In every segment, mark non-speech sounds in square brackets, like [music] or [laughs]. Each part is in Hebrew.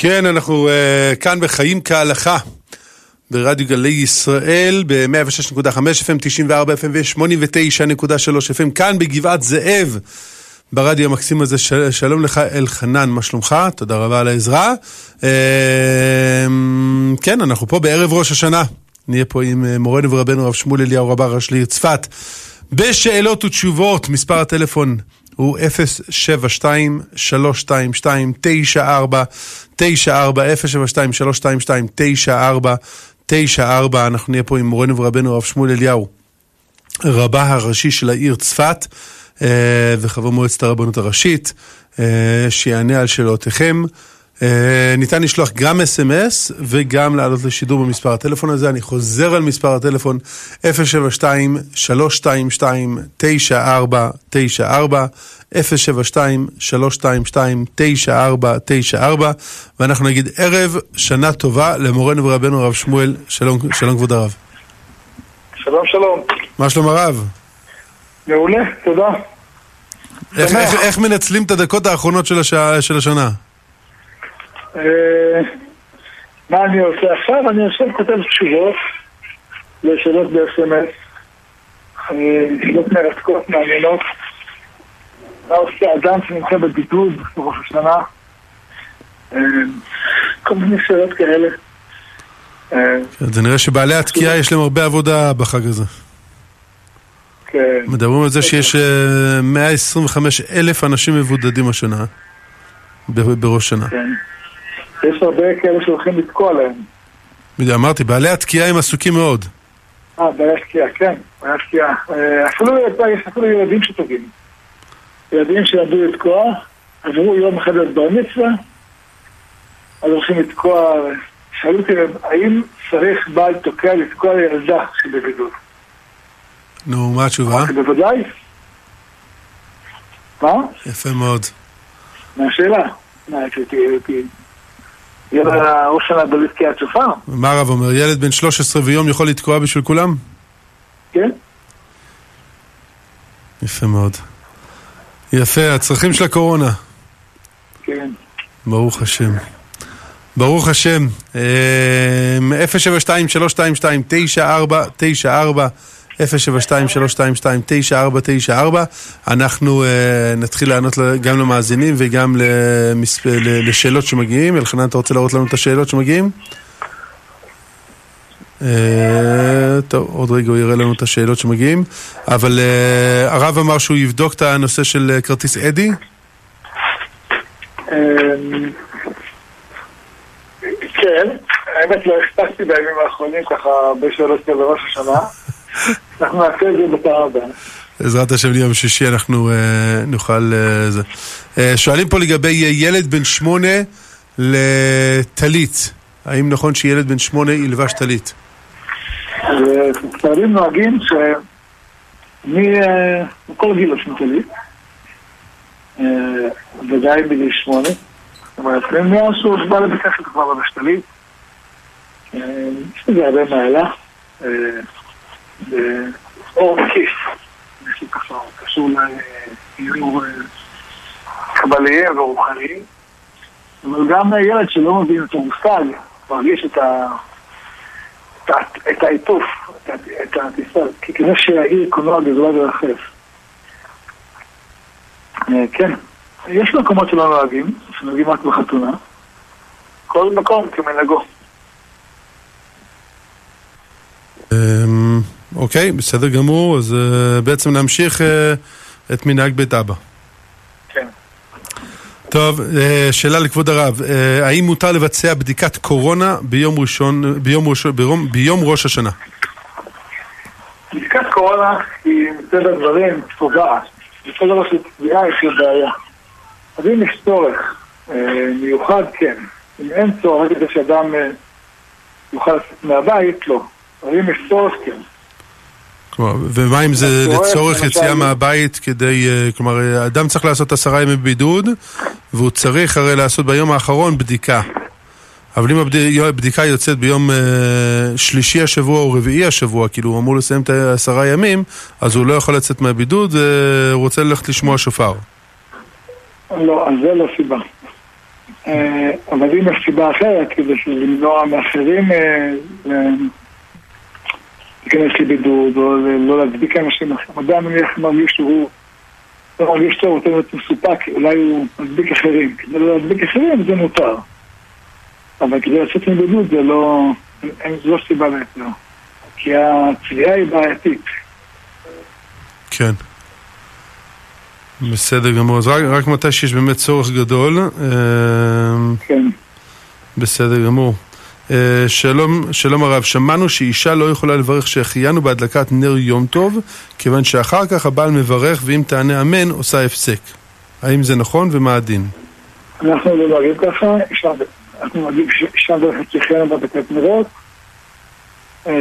כן, אנחנו uh, כאן בחיים כהלכה, ברדיו גלי ישראל, ב-106.5 FM, 94 FM ו-89.3 FM, כאן בגבעת זאב, ברדיו המקסים הזה. של, שלום לך אלחנן, מה שלומך? תודה רבה על העזרה. Uh, כן, אנחנו פה בערב ראש השנה. נהיה פה עם uh, מורנו ורבנו הרב שמואל אליהו רבה ראש לעיר צפת. בשאלות ותשובות, מספר הטלפון הוא 072-322-9494, 072-322-9494, אנחנו נהיה פה עם מורנו ורבנו הרב שמואל אליהו, רבה הראשי של העיר צפת, וחבר מועצת הרבנות הראשית, שיענה על שאלותיכם. Uh, ניתן לשלוח גם אס.אם.אס וגם לעלות לשידור במספר הטלפון הזה. אני חוזר על מספר הטלפון 072-322-9494, 072-322-9494, ואנחנו נגיד ערב שנה טובה למורנו ורבנו הרב שמואל. שלום, שלום כבוד הרב. שלום שלום. מה שלום הרב? מעולה, תודה. איך, איך, איך מנצלים את הדקות האחרונות של, השע, של השנה? מה אני עושה עכשיו? אני עכשיו כותב תשובות לשאלות ב-SMS, שאלות מרתקות, מעניינות. מה עושה אדם שנמצא בבידוד בראש השנה? כל מיני שאלות כאלה. זה נראה שבעלי התקיעה יש להם הרבה עבודה בחג הזה. כן. מדברים על זה שיש 125 אלף אנשים מבודדים השנה, בראש שנה. כן. יש הרבה כאלה שהולכים לתקוע להם. בדיוק, אמרתי, בעלי התקיעה הם עסוקים מאוד. אה, בעלי התקיעה, כן, בעלי התקיעה. אפילו יש אפילו ילדים שטובים. ילדים שלמדו לתקוע, עברו יום אחד את בר מצווה, אז הולכים לתקוע, שאלו אותי, האם צריך בעל תוקע לתקוע לילדה שבבידוד? נו, מה התשובה? בוודאי. מה? יפה מאוד. מה השאלה? מה, שנה בלי תקיעת שופר? מה הרב אומר? ילד בן 13 ויום יכול לתקוע בשביל כולם? כן. יפה מאוד. יפה, הצרכים של הקורונה. כן. ברוך השם. ברוך השם. 072-322-9494 072-322-9494 אנחנו uh, נתחיל לענות גם למאזינים וגם למספ... לשאלות שמגיעים. אלחנן, אתה רוצה להראות לנו את השאלות שמגיעים? Uh, טוב, עוד רגע הוא יראה לנו את השאלות שמגיעים. אבל uh, הרב אמר שהוא יבדוק את הנושא של כרטיס אדי? כן, האמת לא הספקתי בימים האחרונים ככה הרבה שאלות כאלה בראש השנה. אנחנו נעשה את זה בפעם הבאה. בעזרת השם ליום שישי אנחנו uh, נוכל... Uh, זה. Uh, שואלים פה לגבי ילד בן שמונה לטלית. האם נכון שילד בן שמונה ילבש טלית? ספרדים נוהגים שמכל גיל עושים טלית. ודאי בגיל שמונה. זאת אומרת, מאז שהוא בא לבית כבר. יש לזה הרבה מעלה. באור מקיף, משהו ככה קשור לאיור קבליים ורוחניים, אבל גם ילד שלא מבין את המושג, מרגיש את ה... את העיטוף, את הטיסה, כזה שהעיר קולנוע גזולה ורחף. כן, יש מקומות שלא נוהגים, שנוהגים רק בחתונה, כל מקום כמנהגו. אוקיי, בסדר גמור, אז uh, בעצם נמשיך uh, את מנהג בית אבא. כן. טוב, uh, שאלה לכבוד הרב, uh, האם מותר לבצע בדיקת קורונה ביום ראשון, ביום, ראש, ביום, ביום ראש השנה? בדיקת קורונה היא מטבע הדברים פוגעת. בכל דבר של תביעה יש לה בעיה. אז אם יש צורך מיוחד, כן. אם אין צורך, כדי שאדם יוכל לצאת מהבית, לא. אבל אם יש צורך, כן. ומה אם זה לצורך יציאה מהבית כדי, כלומר, אדם צריך לעשות עשרה ימי בידוד והוא צריך הרי לעשות ביום האחרון בדיקה. אבל אם הבדיקה יוצאת ביום שלישי השבוע או רביעי השבוע, כאילו הוא אמור לסיים את העשרה ימים, אז הוא לא יכול לצאת מהבידוד והוא רוצה ללכת לשמוע שופר. לא, אז זה לא סיבה. אבל אם יש סיבה אחרת, כדי למנוע מאחרים להיכנס לבידוד או לא להדביק אנשים אחרים, אדם נניח מרגיש שהוא לא מרגיש טוב, רוצה להיות מסופק, אולי הוא מדביק אחרים. כדי לא להדביק אחרים זה מותר. אבל כדי לצאת מבידוד זה לא... אין זו סיבה להיתר. כי הצביעה היא בעייתית. כן. בסדר גמור. אז רק, רק מתי שיש באמת צורך גדול. אה, כן. בסדר גמור. אה, שלום, שלום הרב, שמענו שאישה לא יכולה לברך שהחיינו בהדלקת נר יום טוב, כיוון שאחר כך הבעל מברך ואם תענה אמן עושה הפסק. האם זה נכון ומה הדין? אנחנו לא נוהגים ככה, אנחנו נוהגים שאישה מברכת שהחיינו בהדלקת נרות, אה,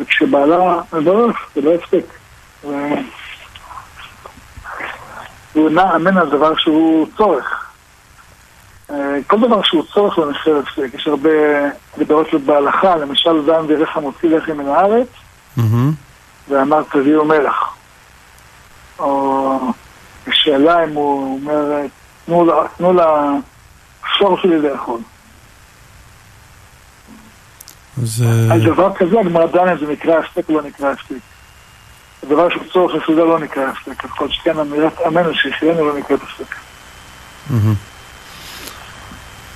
וכשבעלה מברך זה לא הפסק. הוא נע אמן על דבר שהוא צורך. אה, כל דבר שהוא צורך במחיר הפסק, יש הרבה גדרות בהלכה, למשל זן דרך המוציא לחם מן הארץ, ואמר תביאו מלח. או שאלה אם הוא אומר, תנו לשור שלי לאכול. אז... על דבר כזה הגמרא דנה זה נקרא הפסק או לא נקרא הפסק. הדבר שהוא צורך לסעודה לא נקרא הפסק, ככל שכן אמירת אמן שהחיינו לא נקראת הפסק.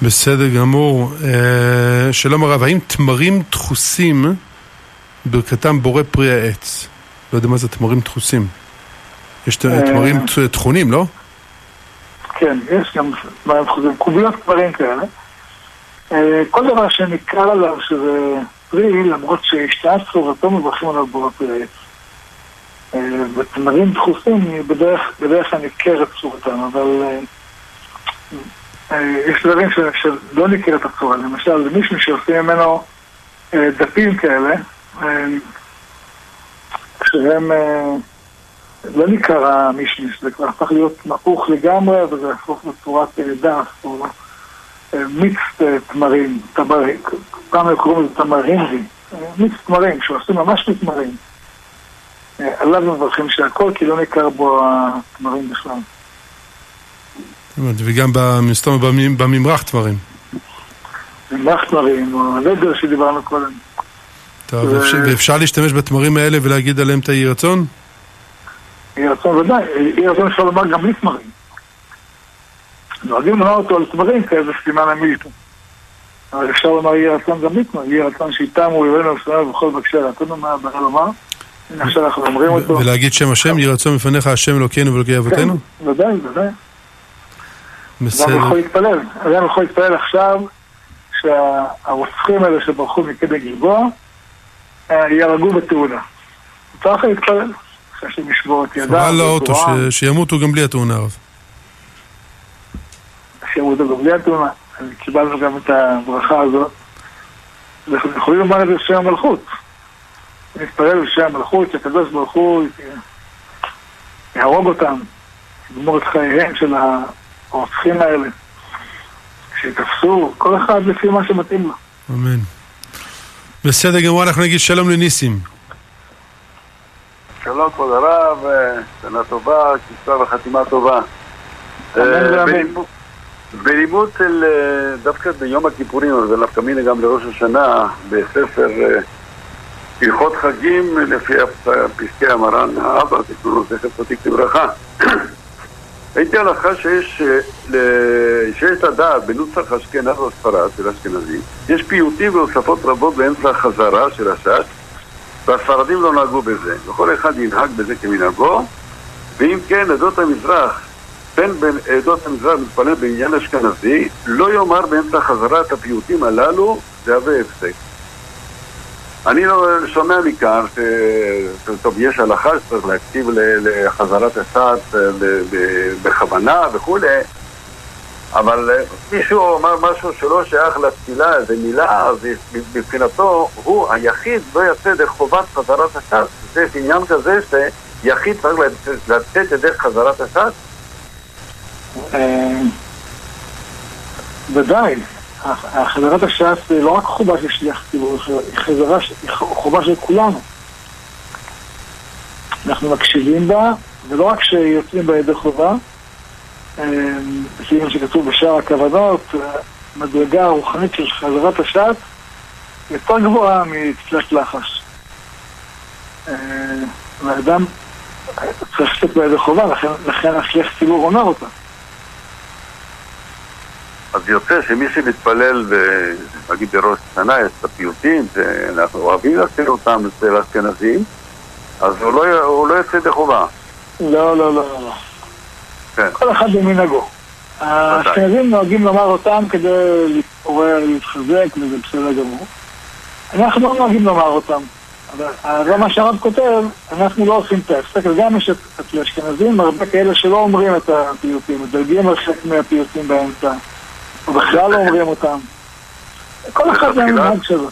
בסדר גמור. אה, שלום הרב, האם תמרים דחוסים ברכתם בורא פרי העץ? לא יודע מה זה תמרים דחוסים. יש תמרים טחונים, לא? כן, יש גם תמרים דחוסים. קוביות תמרים כאלה. אה, כל דבר שנקרא עליו שזה פרי, למרות שהשתאה צורתו מברכים עליו בורא פרי העץ. ותמרים דחוסים בדרך כלל ניכרת צורתם, אבל יש דברים שלא ניכרת הצורה, למשל מישהו שעושים ממנו דפים כאלה, כשהם לא ניכר המישמיש, זה כבר הפך להיות מעוך לגמרי וזה הפוך לצורת דף או מיץ תמרים, פעם קוראים לזה תמרינזי, מיץ תמרים, שעושים ממש מתמרים. עליו מברכים שהכל, כי לא ניכר בו התמרים בכלל. וגם מסתום בממרח תמרים. ממרח תמרים, או הלדר שדיברנו קודם. טוב, ואפשר להשתמש בתמרים האלה ולהגיד עליהם את האי רצון? אי רצון ודאי, אי רצון אפשר לומר גם בלי תמרים. נוהגים לומר אותו על תמרים כאיזה סימן המילטו. אבל אפשר לומר יהי רצון גם בלי תמרים, יהי רצון שאיתם הוא יבואנו לפניו בכל בקשי רצון, מה הבעיה לומר? עכשיו אנחנו אומרים אותו. ולהגיד שם השם, יהי רצון מפניך השם אלוקינו ואלוקי אבותינו? כן, ודאי, ודאי. בסדר. אדם יכול להתפלל. אדם יכול להתפלל עכשיו שהרוצחים האלה שברחו מקדם גלבוע יהרגו בתאונה. מותר לך להתפלל. אחרי שהם ישבור את ידם. חבל לאוטו, שימותו גם בלי התאונה הרב. שימותו גם בלי התאונה. קיבלנו גם את הברכה הזאת. אנחנו יכולים לומר את זה בשם המלכות. נתפלל בשם המלכות, שהקדוש ברוך הוא יהרוג אותם, יגמור את חייהם של הרוצחים האלה, שיתפסו, כל אחד לפי מה שמתאים לו. אמן. בסדר גמור, אנחנו נגיד שלום לניסים. שלום כבוד הרב, שנה טובה, כיסה וחתימה טובה. בלימוד של דווקא ביום הכיפורים, אבל נפקא מיני גם לראש השנה, בספר הלכות חגים לפי פסקי המרן האבא, תקנו זכר צדיק לברכה. הייתי הלכה שיש, שיש לדעת בנוסח אשכנז וספרד של אשכנזים, יש פיוטים והוספות רבות באמצע החזרה של הש"ס, והספרדים לא נהגו בזה. וכל אחד ינהג בזה כמנהגו, ואם כן, עדות המזרח, בין בין עדות המזרח מתפלל בעניין אשכנזי, לא יאמר באמצע החזרה את הפיוטים הללו, זה הפסק. אני לא שומע מכאן שטוב, יש הלכה שצריך להקציב לחזרת הסעת בכוונה וכולי, אבל מישהו אמר משהו שלא שייך לתפילה, זה מילה, אז מבחינתו הוא היחיד לא יצא דרך חובת חזרת הסעת. זה עניין כזה שיחיד צריך לצאת דרך חזרת הסעת? ודאי. חזרת הש"ס זה לא רק חובה של שליח ציבור, היא חובה של כולנו. אנחנו מקשיבים בה, ולא רק שיוצאים בה ידי חובה, לפי מה שכתוב בשאר הכוונות, המדרגה הרוחנית של חזרת השעת יותר גבוהה מתפילת לחש. אה, והאדם צריך לצאת בידי חובה, לכן, לכן השליח ציבור אומר אותה. אז יוצא שמי שמתפלל, נגיד בראש השנה, יש את הפיוטים, שאנחנו אוהבים להזכיר אותם אצל האשכנזים, אז הוא לא, הוא לא יוצא ידי חובה. לא, לא, לא, לא. כן. כל אחד במנהגו. האשכנזים נוהגים לומר אותם כדי להתעורר, להתחזק, וזה בסדר גמור. אנחנו לא נוהגים לומר אותם. זה מה שהרב כותב, אנחנו לא עושים את ההפסק, גם יש אצל אשכנזים הרבה כאלה שלא אומרים את הפיוטים, מדלגים על חלק מהפיוטים באמצע, בכלל לא אומרים אותם. כל אחד זה המנהג שלו.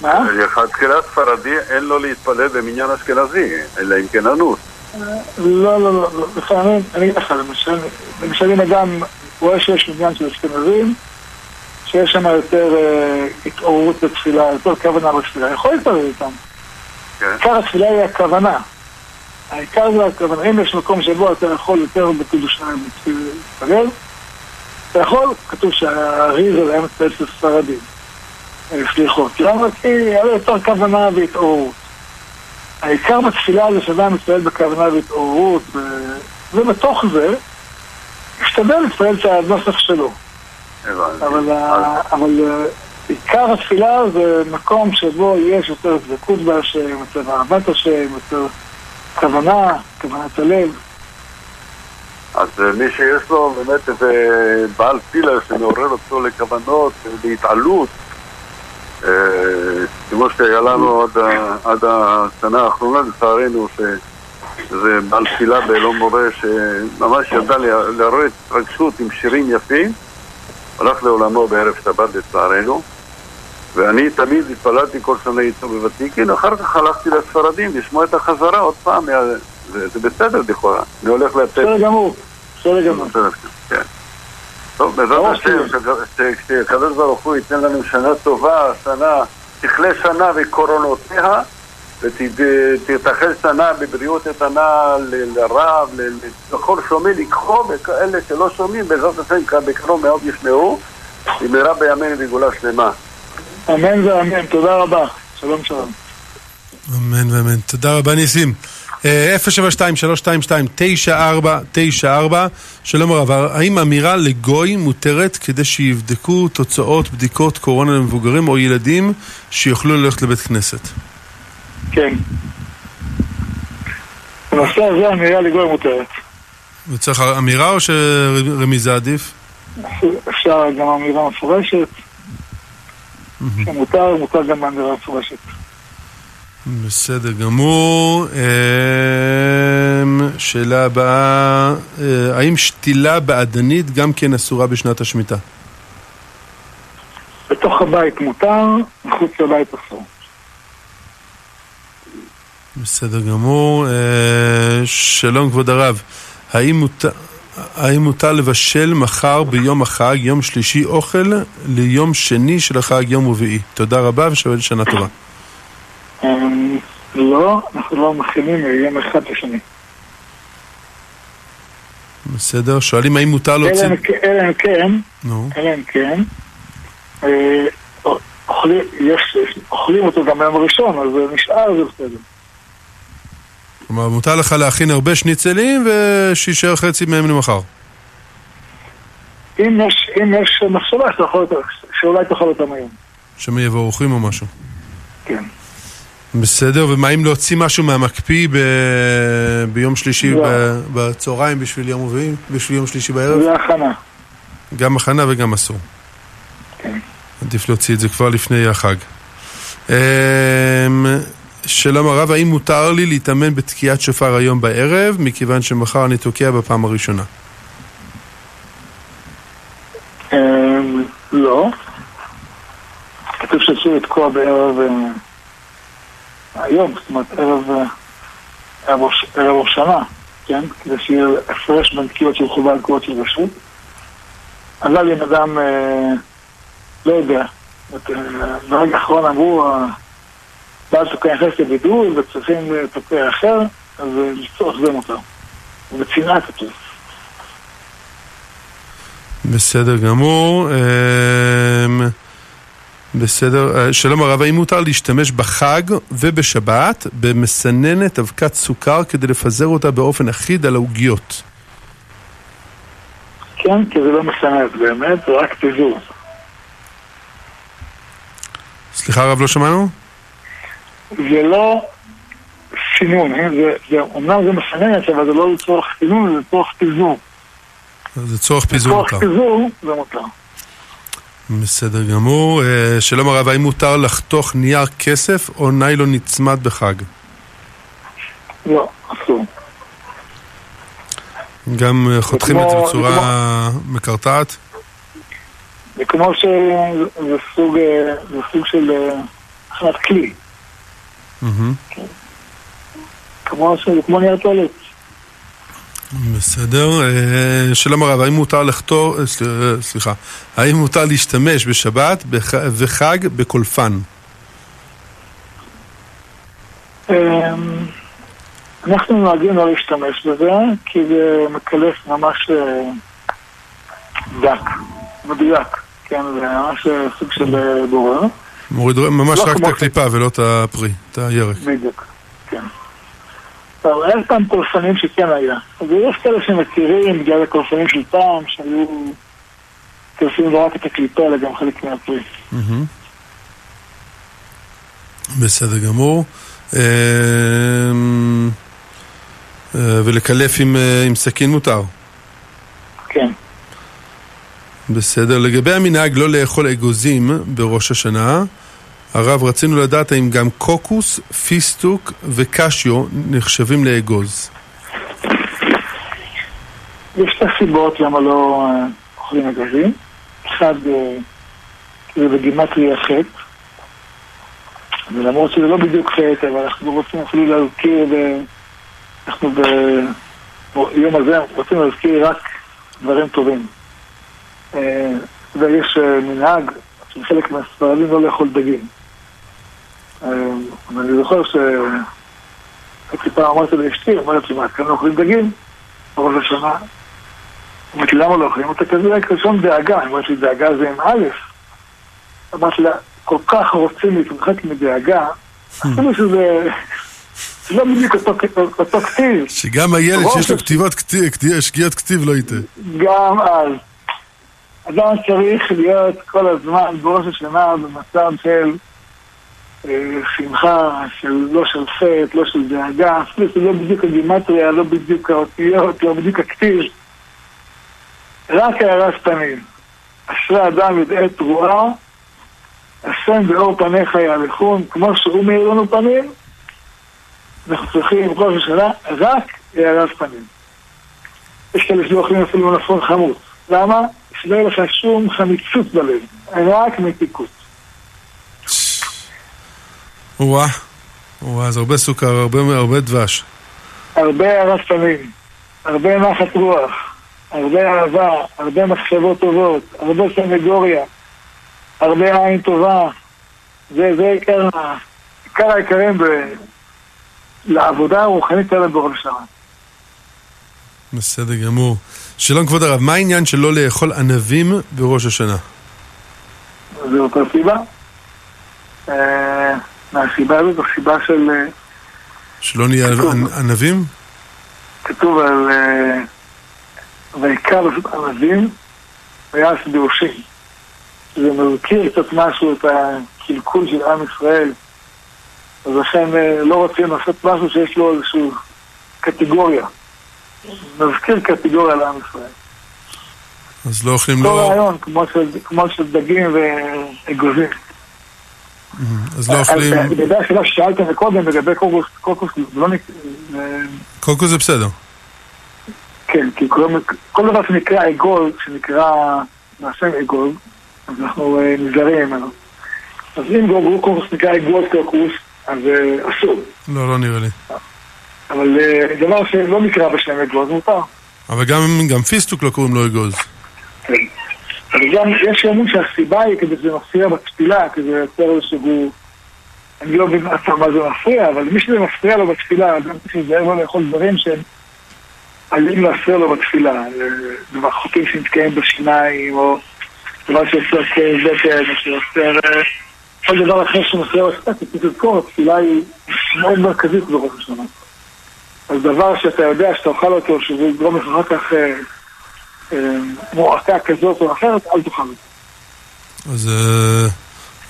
מה? לכתחילה ספרדי אין לו להתפלל במניין אשכנזי, אלא אם כן אנוס. לא, לא, לא, לפעמים, אני אגיד לך, למשל אם אדם רואה שיש מניין של אשכנזים, שיש שם יותר התעוררות בתפילה, יותר כוונה בתפילה, יכול להתפלל איתם. עיקר התפילה היא הכוונה. העיקר זה הכוונה. אם יש מקום שבו אתה יכול יותר בקדושה להתפלל, אתה יכול, כתוב שהארי זה להם אצל ספרדים. סליחות. למה? כי היה יותר כוונה והתעוררות. העיקר בתפילה זה שאדם מתפלל בכוונה והתעוררות, ובתוך זה, משתדל להתפלל את הנוסח שלו. אבל, אבל עיקר התפילה זה מקום שבו יש יותר דבקות בהשם, יותר אהבת השם, יותר כוונה, כוונת הלב. אז מי שיש לו באמת איזה בעל תפילה שמעורר אותו לכוונות, להתעלות, כמו שהיה לנו עד, עד השנה האחרונה, לצערנו, שזה בעל תפילה באלון מורה שממש ידע לעורר התרגשות עם שירים יפים, הלך לעולמו בערב שבת לצערנו. ואני תמיד התפללתי כל שנה איתו בוותיקין, אחר כך הלכתי לספרדים לשמוע את החזרה עוד פעם, זה, זה בסדר לכאורה, אני הולך לתת... בסדר גמור, בסדר גמור. כן. טוב, בעזרת השם, כשהקדוש ברוך הוא ייתן לנו שנה טובה, שנה, תכלה שנה וקורונותיה, ותתאחל שנה בבריאות איתנה לרב, לכל שומע לקחו, וכאלה שלא שומעים, בעזרת השם, בקרוב מאוד ישמעו, במהרה בימינו בגאולה שלמה. אמן ואמן, תודה רבה. שלום שלום. אמן ואמן. תודה רבה ניסים. 072-322-9494, שלום הרב, האם אמירה לגוי מותרת כדי שיבדקו תוצאות בדיקות קורונה למבוגרים או ילדים שיוכלו ללכת לבית כנסת? כן. בנושא הזה אמירה לגוי מותרת. וצריך אמירה או שרמיזה עדיף? אפשר גם אמירה מפורשת. שמותר, מותר גם באמירה מפורשת. בסדר גמור. אמ, שאלה הבאה, אה, האם שתילה באדנית גם כן אסורה בשנת השמיטה? בתוך הבית מותר, מחוץ לבית אסור. בסדר גמור. אה, שלום כבוד הרב, האם מותר... האם מותר לבשל מחר ביום החג, יום שלישי, אוכל ליום שני של החג, יום רביעי? תודה רבה ושואל שנה טובה. אמ, לא, אנחנו לא מכינים יום אחד לשני. בסדר, שואלים האם מותר להוציא... אלא אם כן, אלא אם כן, אה, אוכלים אותו גם ביום הראשון, אז נשאר, זה בסדר. כלומר, מותר לך להכין הרבה שניצלים ושישאר חצי מהם למחר. אם יש, אם יש מחשבה שאולי תאכל אותם היום. שמא יבואו אורחים או משהו. כן. בסדר, ומה אם להוציא משהו מהמקפיא ב... ביום שלישי לא. ב... בצהריים בשביל יום רביעי? בשביל יום שלישי בערב? זה הכנה. גם הכנה וגם אסור. כן. עדיף להוציא את זה כבר לפני החג. אמ, שלום הרב, האם מותר לי להתאמן בתקיעת שופר היום בערב, מכיוון שמחר אני תוקע בפעם הראשונה? אמ, לא. כתוב שאסור לתקוע בערב אה, היום, זאת אומרת ערב ערב השנה, כן? כדי שיהיה הפרש בין תקיעות של חובה לתקיעות של רשות. אבל אם אדם אה, לא יודע, אה, ברגע האחרון אמרו ואז הוא נכנס לבידוד וצריכים לטפל אחר, אז לצורך זה מותר. ובצנעה כתוב. בסדר גמור. אמ, בסדר, אה, שלום הרב, האם מותר להשתמש בחג ובשבת במסננת אבקת סוכר כדי לפזר אותה באופן אחיד על העוגיות? כן, כי זה לא מסננת באמת, רק פיזור. סליחה הרב, לא שמענו? זה לא סינון, אה? זה, זה, מסננת, אבל זה לא לצורך סינון, זה לצורך פיזור. זה צורך פיזור לצורך פיזור זה מותר. בסדר גמור. אה, שלום הרב, האם מותר לחתוך נייר כסף או ניילון נצמד בחג? לא, אסור. גם אה, חותכים את זה בצורה מקרטעת? זה כמו שזה סוג, אה, זה סוג של הכנת כלי. כמו כמו נייר טואלט. בסדר. אה, שלום הרב, האם מותר לחתור, אה, אה, סליחה, האם מותר להשתמש בשבת וחג בקולפן? אמ, אנחנו נוהגים לא להשתמש בזה, כי זה מקלף ממש דק, מדויק, כן, זה ממש סוג של בורר. מוריד ממש לא רק את הקליפה ולא את הפרי, את הירק. בדיוק, כן. טוב, אין פעם קולפנים שכן היה. אז יש כאלה שמכירים בגלל הקולפנים של פעם, שהיו קולפים לא רק את הקליפה, אלא גם חלק מהפרי. בסדר גמור. אמ, אה, ולקלף אה, עם סכין מותר. כן. בסדר. לגבי המנהג לא לאכול אגוזים בראש השנה, הרב, רצינו לדעת האם גם קוקוס, פיסטוק וקשיו נחשבים לאגוז. יש שתי סיבות למה לא אה, אוכלים אגוזים. אחד, אה, זה בגימטריה חטא, ולמרות שזה לא בדיוק חטא, אבל אנחנו רוצים אפילו להזכיר, אנחנו ביום הזה רוצים להזכיר רק דברים טובים. אה, ויש מנהג של חלק מהספרדים לא לאכול דגים. ואני זוכר ש... הייתי פעם אמרתי לאשתי, אומרת לי, מה, כאן לא אוכלים דגים? בראש השנה. אמרתי, למה לא אוכלים? אמרתי, כזה רק ראשון דאגה. אמרתי לי, דאגה זה עם א'. אמרתי לה, כל כך רוצים להתרחק מדאגה, אפילו שזה... זה לא בדיוק אותו כתיב. שגם הילד שיש לו כתיבות שגיאות כתיב לא ייתן. גם אז. אדם צריך להיות כל הזמן בראש השנה במצב של שמחה של לא של חטא, לא של דאגה, אפילו שזה לא בדיוק הגימטריה, לא בדיוק האותיות, לא בדיוק הכתיב. רק הערת פנים. אשרי אדם ידעה תרועה, השם באור פניך יהלכון, כמו שהוא מאיר לנו פנים, אנחנו צריכים כל השנה רק הערת פנים. יש כאלה שלא אוכלים אפילו מלפון חמוץ. למה? שלא יהיה לך שום חמיצות בלב, רק מתיקות. וואה, זה הרבה סוכר, הרבה, הרבה דבש. הרבה הרסתמים, הרבה נחת רוח, הרבה אהבה, הרבה מחשבות טובות, הרבה סנגוריה, הרבה עין טובה. זה, זה עיקר, עיקר העיקרים ב... לעבודה הרוחנית האלה בראש השנה. בסדר גמור. שלום כבוד הרב, מה העניין של לא לאכול ענבים בראש השנה? זה אותה סיבה. מהסיבה הזאת, הסיבה של... אה, שלא נהיה ענבים? כתוב על... אה, ויקרא פשוט ענבים ויעש באושים. זה מזכיר קצת משהו, את הקלקול של עם ישראל. אז לכן אה, לא רוצים לעשות משהו שיש לו איזושהי קטגוריה. מזכיר קטגוריה לעם ישראל. אז לא אוכלים לא... אותו רעיון, כמו של דגים ואגוזים. אז לא אוכלים... לגבי השאלה ששאלתם קודם, לגבי קוקוס, קוקוס לא נקרא... קוקוס זה בסדר. כן, כי כל דבר שנקרא אגול, שנקרא מעשה אגול, אז אנחנו אה, נזהרים ממנו. אז אם קוקוס נקרא אגול קוקוס, אז אה, אסור. לא, לא נראה לי. אבל אה, דבר שלא נקרא בשם אגוז מותר. אבל גם פיסטוק לא קוראים לו אגוז. אבל גם יש אמון שהסיבה היא כדי שזה מפריע בתפילה, כי זה יוצר איזשהו... אני לא מבין אף פעם מה זה מפריע, אבל מי שזה מפריע לו בתפילה, אדם צריך להיזהר לא לאכול דברים שהם עלים להפריע לו בתפילה, דבר חוקים שמתקיים בשיניים, או דבר שעושה כאב בטן, או שעושה כל דבר אחר שמפריע לו קצת, צריך לזכור, התפילה היא מאוד מרכזית בראש השנה. אז דבר שאתה יודע שאתה אוכל אותו, שזה יגרום לך אחר כך אה, אה, מועקה כזאת או אחרת, אל תאכל אותו. אז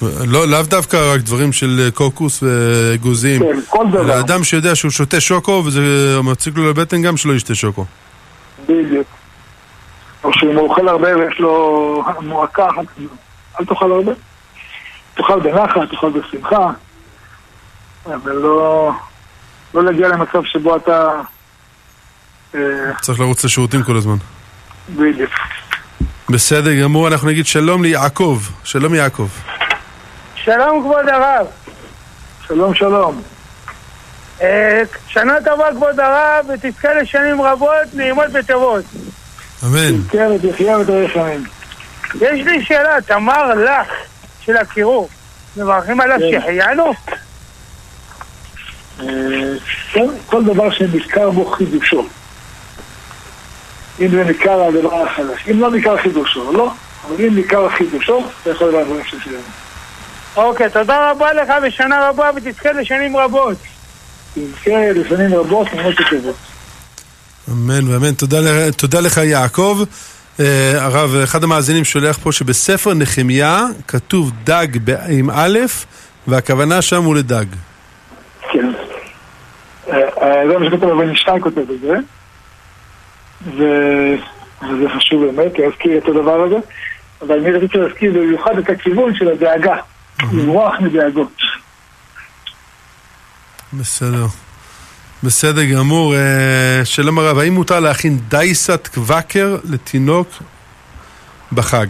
לא, לאו דווקא רק דברים של קוקוס ואגוזים. כן, כל דבר. אדם שיודע שהוא שותה שוקו וזה מציג לו לבטן גם שלא ישתה שוקו. בדיוק. או שאם הוא אוכל הרבה ויש לו מועקה, אל תאכל הרבה. תאכל בנחת, תאכל בשמחה, אבל לא, לא להגיע למצב שבו אתה... אה, צריך לרוץ לשירותים כל הזמן. בדיוק. בסדר גמור, אנחנו נגיד שלום ליעקב. שלום יעקב. שלום כבוד הרב. שלום שלום. אה, שנה טובה כבוד הרב, ותזכה לשנים רבות, נעימות וטובות. אמן. כן, ותחיה. יש לי שאלה, תמר לך של הקירוב, מברכים עליו כן. שהחיינו? אה, כן, כל דבר שנזכר בו חידושו. אם זה ניכר הדבר החדש. אם לא ניכר חידושו, לא. אבל אם ניכר חידושו, אתה יכול לדעת דברים שסיימנו. אוקיי, תודה רבה לך ושנה רבה ותזכה לשנים רבות. תזכה לשנים רבות, מאוד טובות. אמן ואמן. תודה, תודה לך יעקב. אה, הרב, אחד המאזינים שולח פה שבספר נחמיה כתוב דג ב- עם א', והכוונה שם הוא לדג. כן. אה, אה, זה מה שכתוב בן ישי כותב את זה. ו- וזה חשוב באמת, להזכיר את הדבר הזה. אבל אני רציתי להזכיר במיוחד את הכיוון של הדאגה. לברוח מדאגות. בסדר. בסדר גמור. אה, שלום הרב, האם מותר להכין דייסת קוואקר לתינוק בחג?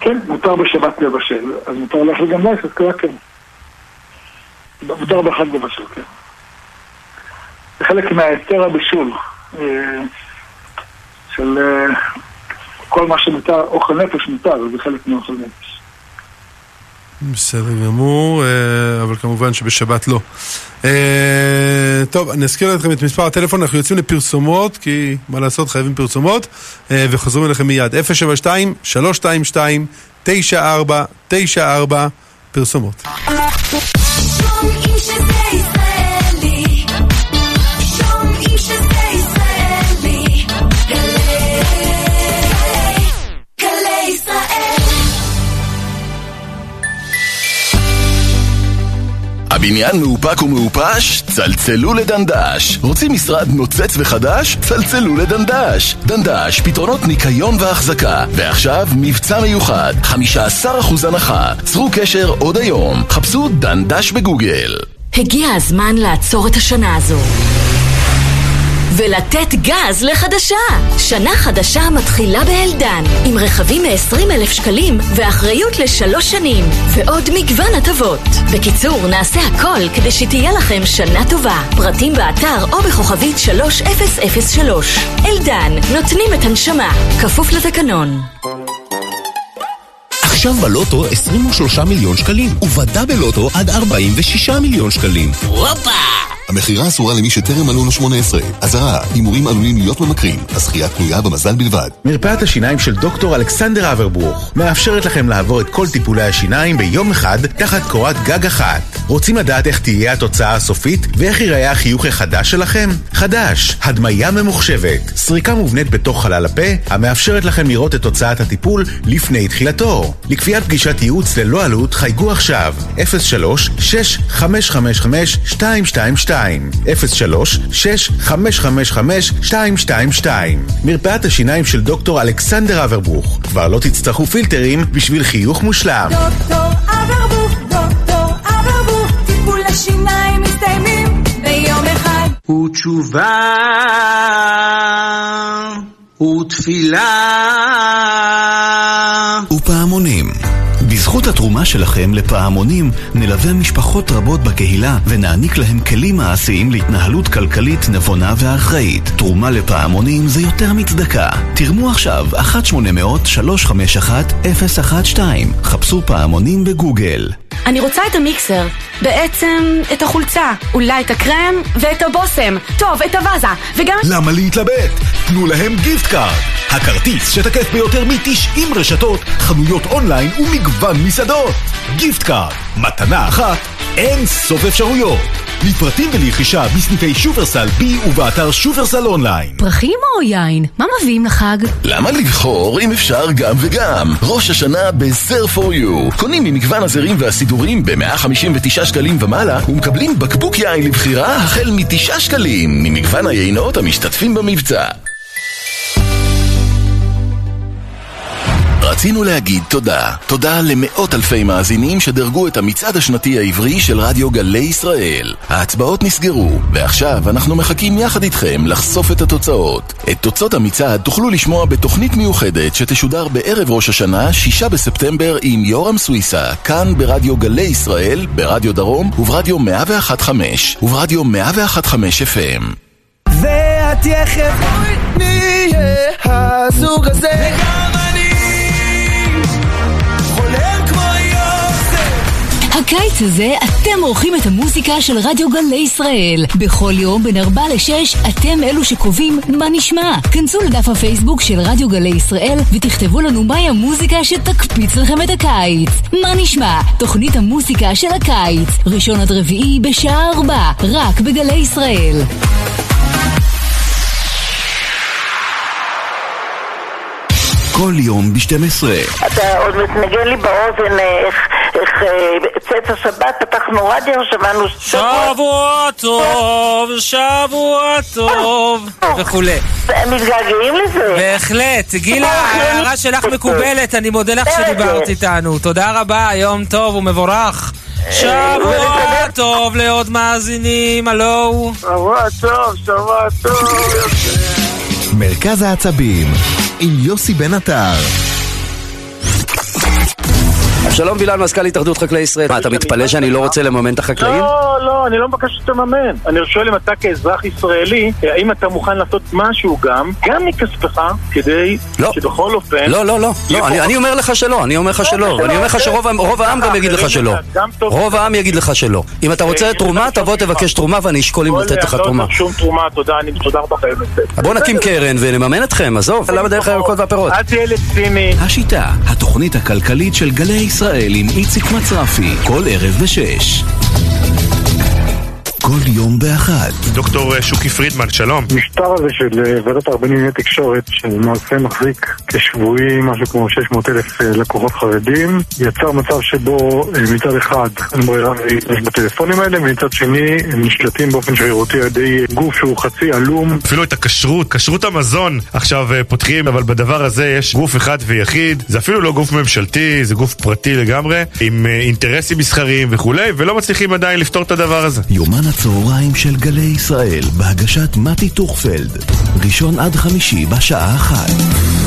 כן, מותר בשבת לבשל, אז מותר לאכול גם לייסת קוואקר. מותר בחג לבשל, כן. זה חלק מההיתר הבישול. אה, של אה, כל מה שמותר, אוכל נפש מותר, זה חלק מאוכל נפש. בסדר גמור, אה, אבל כמובן שבשבת לא. אה, טוב, אני אזכיר לכם את מספר הטלפון, אנחנו יוצאים לפרסומות, כי מה לעשות, חייבים פרסומות, וחוזרים אליכם מיד. 072-322-9494, פרסומות. הבניין מאופק ומעופש? צלצלו לדנדש. רוצים משרד נוצץ וחדש? צלצלו לדנדש. דנדש, פתרונות ניקיון והחזקה. ועכשיו, מבצע מיוחד, 15% הנחה. צרו קשר עוד היום. חפשו דנדש בגוגל. הגיע הזמן לעצור את השנה הזו. ולתת גז לחדשה. שנה חדשה מתחילה באלדן, עם רכבים מ-20 אלף שקלים ואחריות לשלוש שנים, ועוד מגוון הטבות. בקיצור, נעשה הכל כדי שתהיה לכם שנה טובה. פרטים באתר או בכוכבית 3003. אלדן, נותנים את הנשמה, כפוף לתקנון. עכשיו בלוטו 23 מיליון שקלים, ובדאבל לוטו עד 46 מיליון שקלים. הופה! המכירה אסורה למי שטרם מלאו לו 18. אזהרה, הימורים עלולים להיות ממכרים. הזכייה תלויה במזל בלבד. מרפאת השיניים של דוקטור אלכסנדר אברבוך מאפשרת לכם לעבור את כל טיפולי השיניים ביום אחד תחת קורת גג אחת. רוצים לדעת איך תהיה התוצאה הסופית ואיך ייראה החיוך החדש שלכם? חדש, הדמיה ממוחשבת, סריקה מובנית בתוך חלל הפה המאפשרת לכם לראות את תוצאת הטיפול לפני תחילתו. לקביעת פגישת ייעוץ ללא עלות חייגו עכשיו 03 6555 222 03 6555 222 מרפאת השיניים של דוקטור אלכסנדר אברבוך כבר לא תצטרכו פילטרים בשביל חיוך מושלם דוקטור אברבוך, דוקטור אברבוך, טיפול השיניים מסתיימים ביום אחד. ותשובה ותפילה ופעמונים. בזכות התרומה שלכם לפעמונים נלווה משפחות רבות בקהילה ונעניק להם כלים מעשיים להתנהלות כלכלית נבונה ואחראית. תרומה לפעמונים זה יותר מצדקה. תרמו עכשיו 1-800-351-012 חפשו פעמונים בגוגל. אני רוצה את המיקסר. בעצם, את החולצה, אולי את הקרם ואת הבושם. טוב, את הוואזה, וגם... למה להתלבט? תנו להם gift card. הכרטיס שתקף ביותר מ-90 רשתות, חנויות אונליין ומגוון מסעדות. gift card, מתנה אחת, אין סוף אפשרויות. לפרטים ולרכישה בסניפי שופרסל בי ובאתר שופרסל אונליין. פרחים או יין? מה מביאים לחג? למה לבחור אם אפשר גם וגם? ראש השנה ב- Zer4U. קונים ממגוון הזרים והסידורים ב-159 שקלים ומעלה ומקבלים בקבוק יין לבחירה החל מ-9 שקלים ממגוון היינות המשתתפים במבצע. רצינו להגיד תודה. תודה למאות אלפי מאזינים שדרגו את המצעד השנתי העברי של רדיו גלי ישראל. ההצבעות נסגרו, ועכשיו אנחנו מחכים יחד איתכם לחשוף את התוצאות. את תוצאות המצעד תוכלו לשמוע בתוכנית מיוחדת שתשודר בערב ראש השנה, 6 בספטמבר, עם יורם סוויסה, כאן ברדיו גלי ישראל, ברדיו דרום וברדיו 101.5 וברדיו 101.5 FM. ואת יחד נהיה הזוג הזה וגם הקיץ הזה אתם עורכים את המוזיקה של רדיו גלי ישראל. בכל יום בין 4 ל-6 אתם אלו שקובעים מה נשמע. כנסו לדף הפייסבוק של רדיו גלי ישראל ותכתבו לנו מהי המוזיקה שתקפיץ לכם את הקיץ. מה נשמע? תוכנית המוזיקה של הקיץ. ראשון עד רביעי בשעה 4, רק בגלי ישראל. כל יום ב-12. אתה עוד מתנגן לי באוזן אה, איך, איך אה, צאת השבת, פתחנו רדיו, שמענו שבוע טוב, שבוע טוב, [laughs] וכולי. מתגעגעים לזה. בהחלט. גילה, ההערה שלך מקובלת, אני מודה לך שדיברת איתנו. תודה רבה, יום טוב ומבורך. שבוע טוב לעוד מאזינים, הלו. שבוע טוב, שבוע טוב. מרכז העצבים עם יוסי בן עטר. שלום וילן, מזכ"ל התאחדות חקלאי ישראל. מה, אתה מתפלא שאני לא רוצה לממן את החקלאים? לא, לא, אני לא מבקש שתממן. אני שואל אם אתה כאזרח ישראלי, האם אתה מוכן לעשות משהו גם, גם מכספך, כדי לא. שבכל אופן... לא, לא, לא, לא, אני, אני אומר לך שלא, אני אומר לך שלא, ואני אומר לך שרוב העם- גם יגיד לך שלא. רוב העם יגיד לך שלא. אם אתה רוצה תרומה, תבוא תבקש תרומה ואני אשקול אם לתת לך תרומה. לא שום תודה, אני. בוא נקים קרן ונממן אתכם, עזוב, למה דרך הירקות והפירות? אל תהיה לציני. השיטה, התוכנית הכלכלית של גלי ישראל עם איציק מצרפי, כל ערב בשש. כל יום באחד. דוקטור שוקי פרידמן, שלום. המשטר הזה של אה, ועדת הרבנים לענייני תקשורת, שלמעשה מחזיק כשבועי משהו כמו 600 אלף אה, לקוחות חרדים, יצר מצב שבו אה, מצד אחד אין ברירה להשתמש בטלפונים האלה, ומצד שני הם נשלטים באופן שרירותי על ידי גוף שהוא חצי עלום. אפילו את הכשרות, כשרות המזון עכשיו אה, פותחים, אבל בדבר הזה יש גוף אחד ויחיד. זה אפילו לא גוף ממשלתי, זה גוף פרטי לגמרי, עם אה, אינטרסים מסחריים וכולי, ולא מצליחים עדיין לפתור את הדבר הזה. יומן הצהריים של גלי ישראל, בהגשת מתי טוכפלד. ראשון עד חמישי בשעה אחת.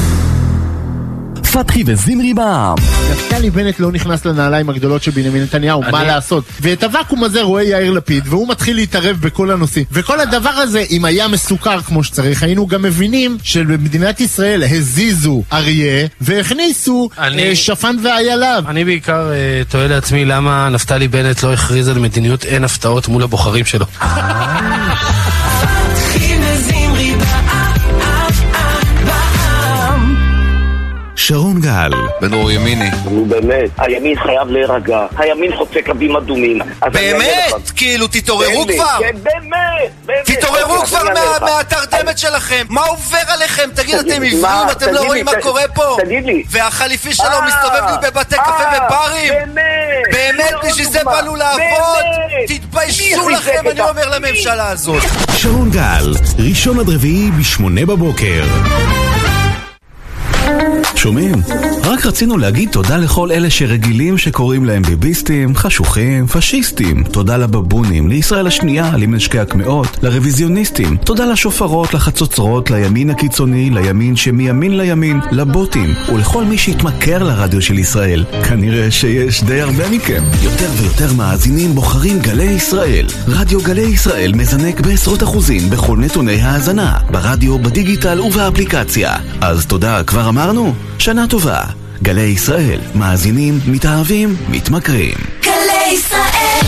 פתחי וזמרי בעם. נפתלי בנט לא נכנס לנעליים הגדולות של בנימין נתניהו, מה לעשות? ואת הוואקום הזה רואה יאיר לפיד, והוא מתחיל להתערב בכל הנושאים. וכל הדבר הזה, אם היה מסוכר כמו שצריך, היינו גם מבינים שבמדינת ישראל הזיזו אריה, והכניסו אני- אה, שפן ואייליו. אני בעיקר אה, תוהה לעצמי למה נפתלי בנט לא הכריז על מדיניות אין הפתעות מול הבוחרים שלו. שרון גל. בן אור ימיני. נו באמת, הימין חייב להירגע, הימין חוצה קווים אדומים. באמת? כאילו, תתעוררו כבר! כן, באמת, באמת. תתעוררו כבר. מהתרדמת שלכם! מה עובר עליכם? תגיד, אתם עיוורים? אתם לא רואים מה קורה פה? תגיד לי. והחליפי שלו אה, מסתובב לי בבתי קפה אה, וברים? באמת. באמת, בשביל זה. באנו לעבוד? תתביישו לכם, אני אומר לממשלה הזאת. שרון גל, ראשון עד רביעי בשמונה בבוקר. שומעים? רק רצינו להגיד תודה לכל אלה שרגילים שקוראים להם ביביסטים, חשוכים, פשיסטים. תודה לבבונים, לישראל השנייה, למנשקי הקמעות, לרוויזיוניסטים. תודה לשופרות, לחצוצרות, לימין הקיצוני, לימין שמימין לימין, לבוטים, ולכל מי שהתמכר לרדיו של ישראל. כנראה שיש די הרבה מכם. יותר ויותר מאזינים בוחרים גלי ישראל. רדיו גלי ישראל מזנק בעשרות אחוזים בכל נתוני ההאזנה, ברדיו, בדיגיטל ובאפליקציה. אז תודה, כבר אמרנו? שנה טובה. גלי ישראל, מאזינים, מתאהבים, מתמכרים. גלי ישראל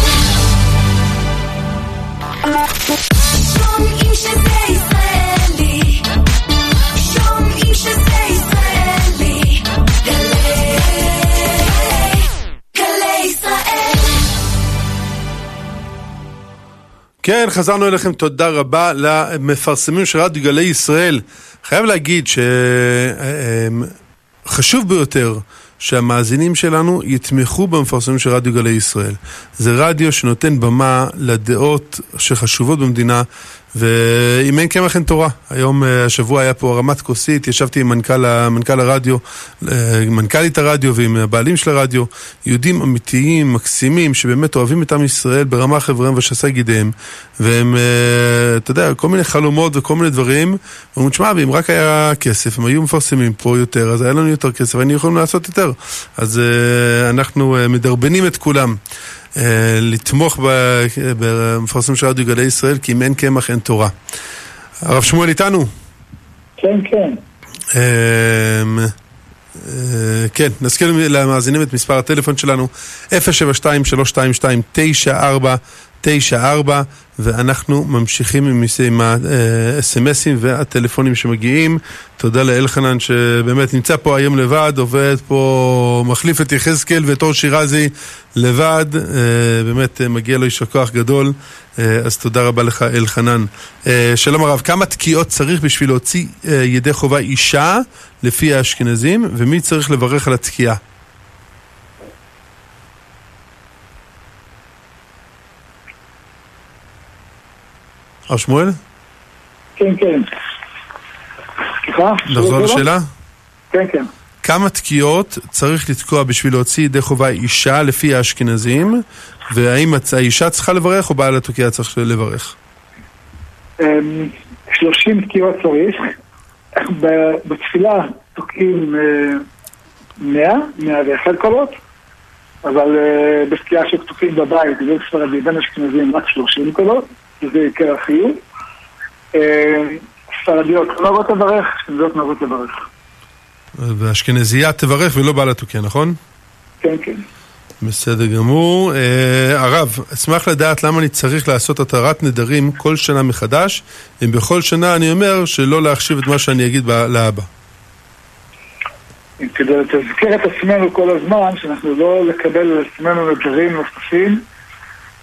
שומעים שזה ישראלי שומעים שזה ישראלי גלי גלי ישראל כן, חזרנו אליכם, תודה רבה למפרסמים של רדיו גלי ישראל. חייב להגיד שחשוב ביותר שהמאזינים שלנו יתמכו במפרסמים של רדיו גלי ישראל. זה רדיו שנותן במה לדעות שחשובות במדינה, ואם אין קמח אין תורה. היום, אה, השבוע היה פה הרמת כוסית, ישבתי עם מנכ"ל, מנכ"ל הרדיו, אה, מנכ"לית הרדיו ועם הבעלים של הרדיו, יהודים אמיתיים, מקסימים, שבאמת אוהבים את עם ישראל ברמה חבריהם ושסי גידיהם, והם, אה, אתה יודע, כל מיני חלומות וכל מיני דברים, ואומרים, תשמע, ואם רק היה כסף, הם היו מפרסמים פה יותר, אז היה לנו יותר כסף, היינו יכולים לעשות יותר. אז אנחנו מדרבנים את כולם. אה, לתמוך במפרסמים של רדיו גלי ישראל, כי אם אין קמח אין תורה. הרב שמואל איתנו? כן, כן. אמ, אה, כן, נזכיר למאזינים את מספר הטלפון שלנו 072-322-9494 ואנחנו ממשיכים עם עם האס.אם.אסים והטלפונים שמגיעים. תודה לאלחנן שבאמת נמצא פה היום לבד, עובד פה, מחליף את יחזקאל ואת אור שירזי לבד, אה, באמת אה, מגיע לו יישר כוח גדול, אה, אז תודה רבה לך אלחנן. אה, שלום הרב, כמה תקיעות צריך בשביל להוציא אה, ידי חובה אישה לפי האשכנזים, ומי צריך לברך על התקיעה? הרב שמואל? כן, כן. סליחה? נחזור לשאלה? כן, כן. כמה תקיעות צריך לתקוע בשביל להוציא ידי חובה אישה לפי האשכנזים, והאם האישה צריכה לברך או בעל התוקיעה צריך לברך? אמ, 30 תקיעות צריך. ב- בתפילה תוקעים אה, 100, 101 קולות, אבל אה, בתקיעה שתוקעים בבית, זה ספרדי, בין אשכנזים רק 30 קולות, שזה עיקר החיוב. אה, ספרדיות לא רוצות לברך, אשכנזיות לא רוצות לברך. והאשכנזייה תברך ולא בעל התוקיעה, נכון? כן, כן. בסדר גמור. אה, הרב, אשמח לדעת למה אני צריך לעשות התרת נדרים כל שנה מחדש, אם בכל שנה אני אומר שלא להחשיב את מה שאני אגיד לאבא. כדי לתזכר את עצמנו כל הזמן, שאנחנו לא לקבל על עצמנו נדרים נוספים,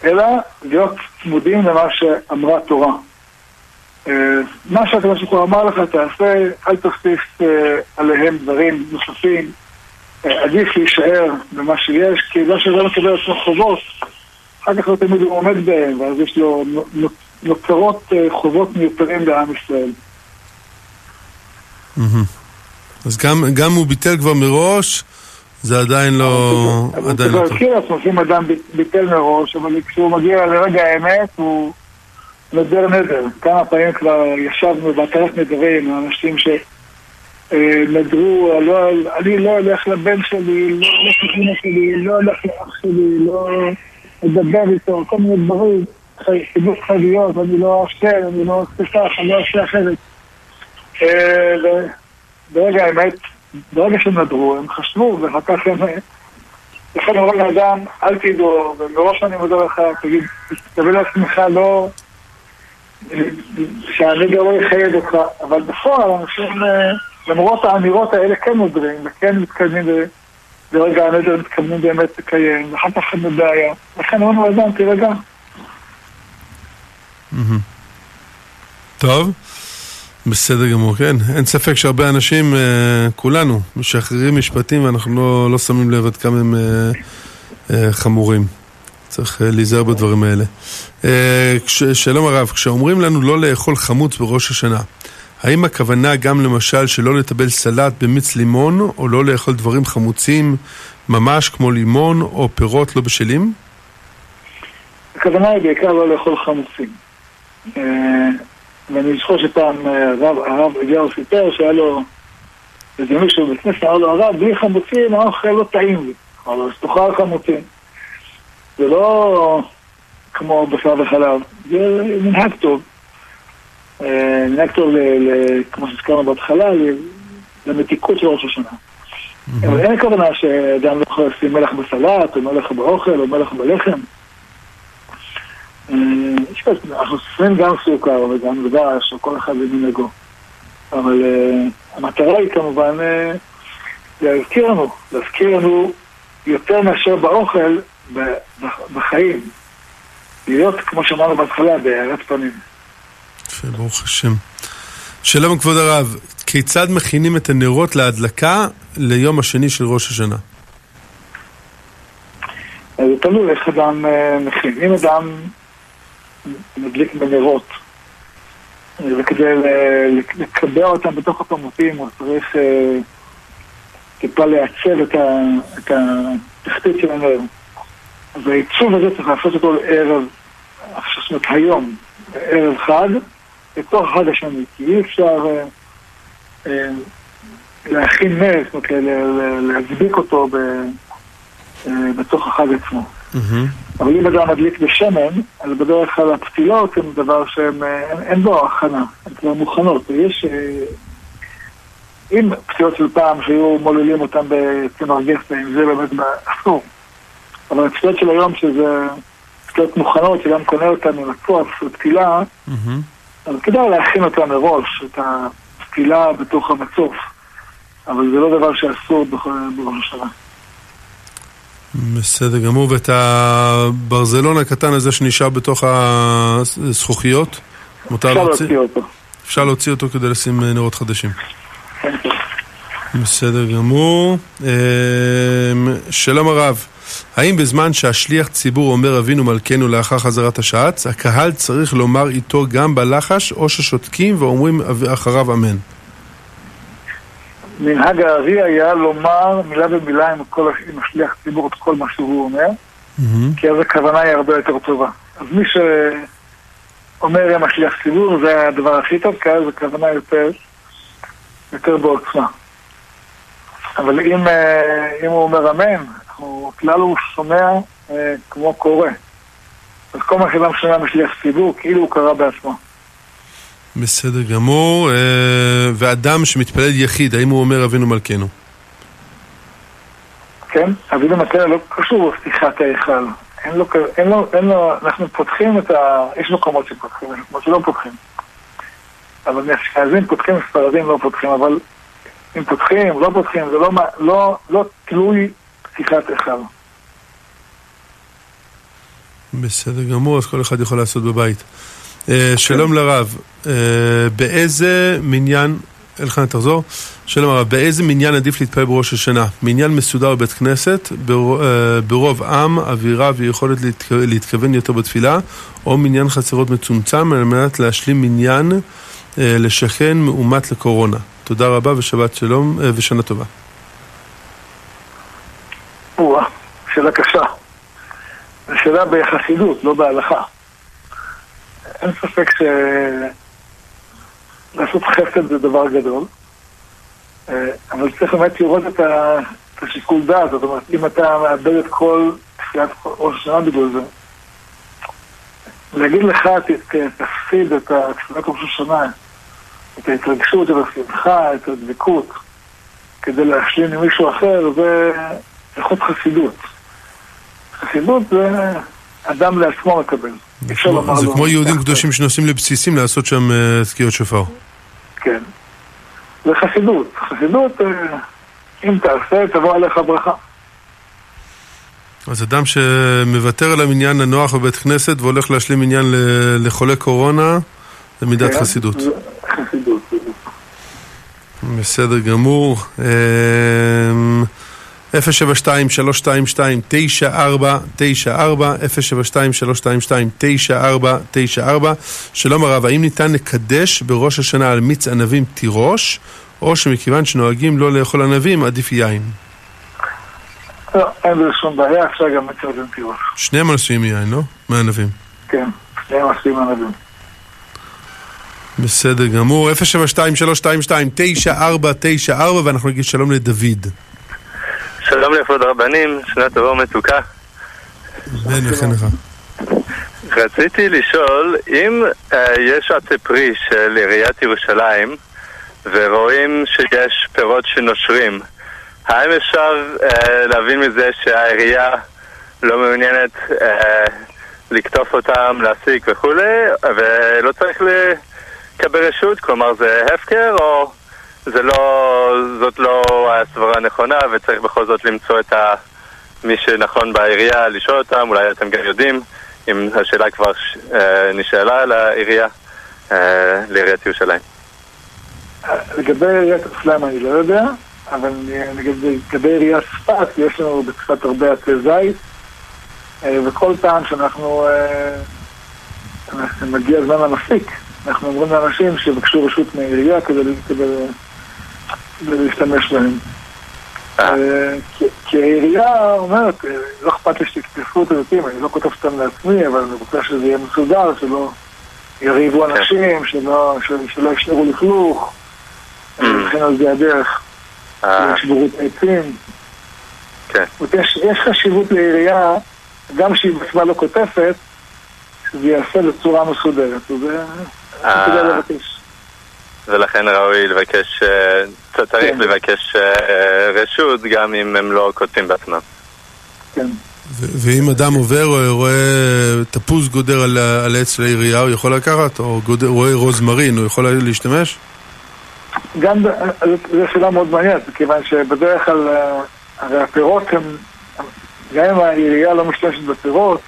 אלא להיות צמודים למה שאמרה התורה. אה, מה שהקדוש ברוך הוא אמר לך תעשה, אל תוסיף אה, עליהם דברים נוספים. אה, עדיף להישאר במה שיש, כי זה שלא מקבל עצמו חובות, אחר כך לא תמיד הוא עומד בהם, ואז יש לו נו- נו- נוצרות חובות מיותרים לעם ישראל. מהמם. אז גם, גם הוא ביטל כבר מראש, זה עדיין לא... אבל עדיין לא טוב. לעצמו שאם אדם ביטל מראש, אבל כשהוא מגיע לרגע האמת, הוא נדר נדר. כמה פעמים כבר ישבנו בהתרת נדרים, אנשים שנדרו, לא, אני לא אלך לבן שלי, לא אלך לאמא שלי, לא אלך לאח שלי, לא אדבר איתו, כל מיני דברים, חי- חידוש חייביות, אני לא אאפשר, אני לא אעשה כך, אני לא אעשה אחרת. אה, ברגע האמת, ברגע שהם נדרו, הם חשבו, ואחר כך הם... לכן אומר לאדם, אל תדעו, ומראש אני מודה לך, תגיד, תביא לעצמך לא... שהנגר לא יחייב אותך, אבל בפועל אנשים, למרות האמירות האלה כן נודרים, וכן מתקדמים ברגע הנדר, מתכוונים באמת לקיים, ואחר כך אין בעיה. לכן אמרנו לאדם, תירגע. טוב, בסדר גמור, כן. אין ספק שהרבה אנשים, אה, כולנו, משחררים משפטים ואנחנו לא, לא שמים לב עד כמה הם אה, אה, חמורים. צריך אה, להיזהר בדברים האלה. אה, כש, שלום הרב, כשאומרים לנו לא לאכול חמוץ בראש השנה, האם הכוונה גם למשל שלא לטבל סלט במיץ לימון, או לא לאכול דברים חמוצים ממש כמו לימון או פירות לא בשלים? הכוונה היא בעיקר לא לאכול חמוצים. ואני זוכר שפעם אה, הרב, אליהו סיפר שהיה לו איזה מישהו בבית כנסת, אמר לו, הרב, בלי חמוצים האוכל לא טעים לי. אמר לו, אז תאכל חמוצים. זה לא כמו בשר וחלב, זה מנהג טוב. אה, מנהג טוב, כמו שהזכרנו בהתחלה, למתיקות של ראש השנה. אבל אין כוונה שאדם לא יכול לשים מלח בסלט, או מלח באוכל, או מלח בלחם. אה, אנחנו שמים גם סוכר וגם דבש, או כל אחד במנהגו. אבל אה, המטרה היא כמובן אה, להזכיר לנו, להזכיר לנו יותר מאשר באוכל, בחיים. להיות, כמו שאמרנו בהתחלה, בהארת פנים. יפה, ברוך השם. שלום כבוד הרב, כיצד מכינים את הנרות להדלקה ליום השני של ראש השנה? זה תלוי איך אדם מכין. אם אדם מדליק בנרות, אה, וכדי לקבע אותם בתוך הפמוטים, הוא צריך אה, טיפה לעצב את התחתית של הנר. אז העיצוב הזה צריך לעשות אותו לערב, זאת אומרת היום, ערב חג, לתוך החג השני, כי אי אפשר אה, להכין נר, זאת אומרת, להדביק אותו בתוך החג עצמו. אבל אם אדם מדליק בשמן, אז בדרך כלל הפתילות הן דבר שהן, אה, אין, אין בו הכנה, הן כבר מוכנות. ויש, אה, אם פתילות של פעם שהיו מוללים אותן בצמר גפן, זה באמת אסור. אבל הפתילות של היום, שזה פתילות מוכנות, שגם קונה אותן עם הצוף ופתילה, אז כדאי להכין אותה מראש, את הפתילה בתוך המצוף. אבל זה לא דבר שאסור בכל- בראש השנה. בסדר גמור, ואת הברזלון הקטן הזה שנשאר בתוך הזכוכיות, מותר אפשר להוציא? להוציא אותו. אפשר להוציא אותו כדי לשים אה, נרות חדשים. בסדר גמור. אה, שלום הרב, האם בזמן שהשליח ציבור אומר אבינו מלכנו לאחר חזרת השעץ, הקהל צריך לומר איתו גם בלחש, או ששותקים ואומרים אחריו אמן? מנהג הארי היה לומר מילה במילה עם, כל, עם השליח ציבור את כל מה שהוא אומר, כי אז הכוונה היא הרבה יותר טובה. אז מי שאומר עם השליח ציבור זה הדבר הכי טוב, כי אז הכוונה יותר, יותר בעוצמה. אבל אם, אה, אם הוא אומר אמן, הוא כלל הוא שומע אה, כמו קורא. אז כל מה שאדם שומע משליח ציבור, כאילו הוא קרא בעצמו. בסדר גמור. אה, ואדם שמתפלל יחיד, האם הוא אומר אבינו מלכנו? כן? אבינו מטרה לא קשור לפתיחת ההיכל. אין לו, אין לו, אין לו, אנחנו פותחים את ה... יש מקומות שפותחים, יש מקומות שלא פותחים. אבל מאשכנזים פותחים, ספרדים לא פותחים, אבל אם פותחים, לא פותחים, זה לא, לא, לא תלוי פתיחת היכל. בסדר גמור, אז כל אחד יכול לעשות בבית. אה, שלום לרב, אה, באיזה מניין, אלחנן תחזור, שלום הרב, באיזה מניין עדיף להתפלל בראש השנה? מניין מסודר בבית כנסת, בר- אה, ברוב עם, אווירה ויכולת להתכ- להתכוון יותר בתפילה, או מניין חצרות מצומצם על מנת להשלים מניין לשכן מאומת לקורונה. תודה רבה ושבת שלום ושנה טובה. שאלה קשה. זו שאלה בחסידות, לא בהלכה. אין ספק ש... לעשות חסד זה דבר גדול, אה, אבל צריך באמת לראות את את השיקול דעת, זאת אומרת, אם אתה מאבד את כל תפילת ראש השנה בגלל זה, להגיד לך, תפסיד את תפילת ראש השנה, את ההתרגשות, את השמחה, את הדבקות, כדי להשלים עם מישהו אחר, זה איכות חסידות. חסידות זה אדם לעצמו מקבל. זה כמו יהודים קדושים שנוסעים לבסיסים לעשות שם אה, תקיעות שופר. כן. זה חסידות. חסידות, אה, אם תעשה, תבוא עליך ברכה. אז אדם שמוותר על המניין הנוח בבית כנסת והולך להשלים עניין ל- לחולי קורונה, זה מידת כן, חסידות. חסידות. בסדר גמור. אמ, 072-322-9494, 072-322-9494. שלום הרב, האם ניתן לקדש בראש השנה על מיץ ענבים תירוש, או שמכיוון שנוהגים לא לאכול ענבים, עדיף יין? לא, אין בזה שום בעיה, אפשר גם מצוות תירוש. שניהם עשויים מיין, לא? מענבים. כן, שניהם עושים ענבים. בסדר גמור, 072-322-9494 ואנחנו נגיד שלום לדוד. שלום לכבוד הרבנים, שנה טובה ומתוקה. בן וכן לך. רציתי לשאול, אם אה, יש עצי פרי של עיריית ירושלים ורואים שיש פירות שנושרים, האם אפשר אה, להבין מזה שהעירייה לא מעוניינת אה, לקטוף אותם, להסיק וכולי, ולא צריך לקבל רשות? כלומר זה הפקר או זה לא, זאת לא הסברה נכונה וצריך בכל זאת למצוא את ה, מי שנכון בעירייה, לשאול אותם, אולי אתם גם יודעים אם השאלה כבר אה, נשאלה לעירייה, אה, לעיריית ירושלים. לגבי עיריית ירושלים אני לא יודע, אבל לגבי עיריית צפת, יש לנו בצפת הרבה עצי זית, אה, וכל פעם שאנחנו, אה, מגיע זמן המסיק, אנחנו אומרים לאנשים שיבקשו רשות מהעירייה כדי, כדי, כדי להשתמש בהם. אה, כי- כי העירייה אומרת, אה, לא אכפת לי שתקטפו את הזיתים, אני לא כותב סתם לעצמי, אבל אני רוצה שזה יהיה מסודר, שלא יריבו אנשים, שלא, ישמרו לכלוך. לכן על זה הדרך, ישברו את העצים. כן. יש, חשיבות לעירייה, גם שהיא בעצמה לא קוטפת, שזה ייעשה בצורה מסודרת. וזה אה. כדאי לבקש. ולכן ראוי לבקש, אה, צריך כן. לבקש אה, רשות גם אם הם לא כותבים בעצמם. כן. ו- ואם אדם עובר או רואה תפוז גודר על, על עץ לעירייה, הוא יכול לקחת? או גודר, רואה רוזמרין, הוא יכול להשתמש? גם, זו שאלה מאוד מעניינת, מכיוון שבדרך כלל, אה, הרי הפירות הם, גם אם העירייה לא משתמשת בפירות,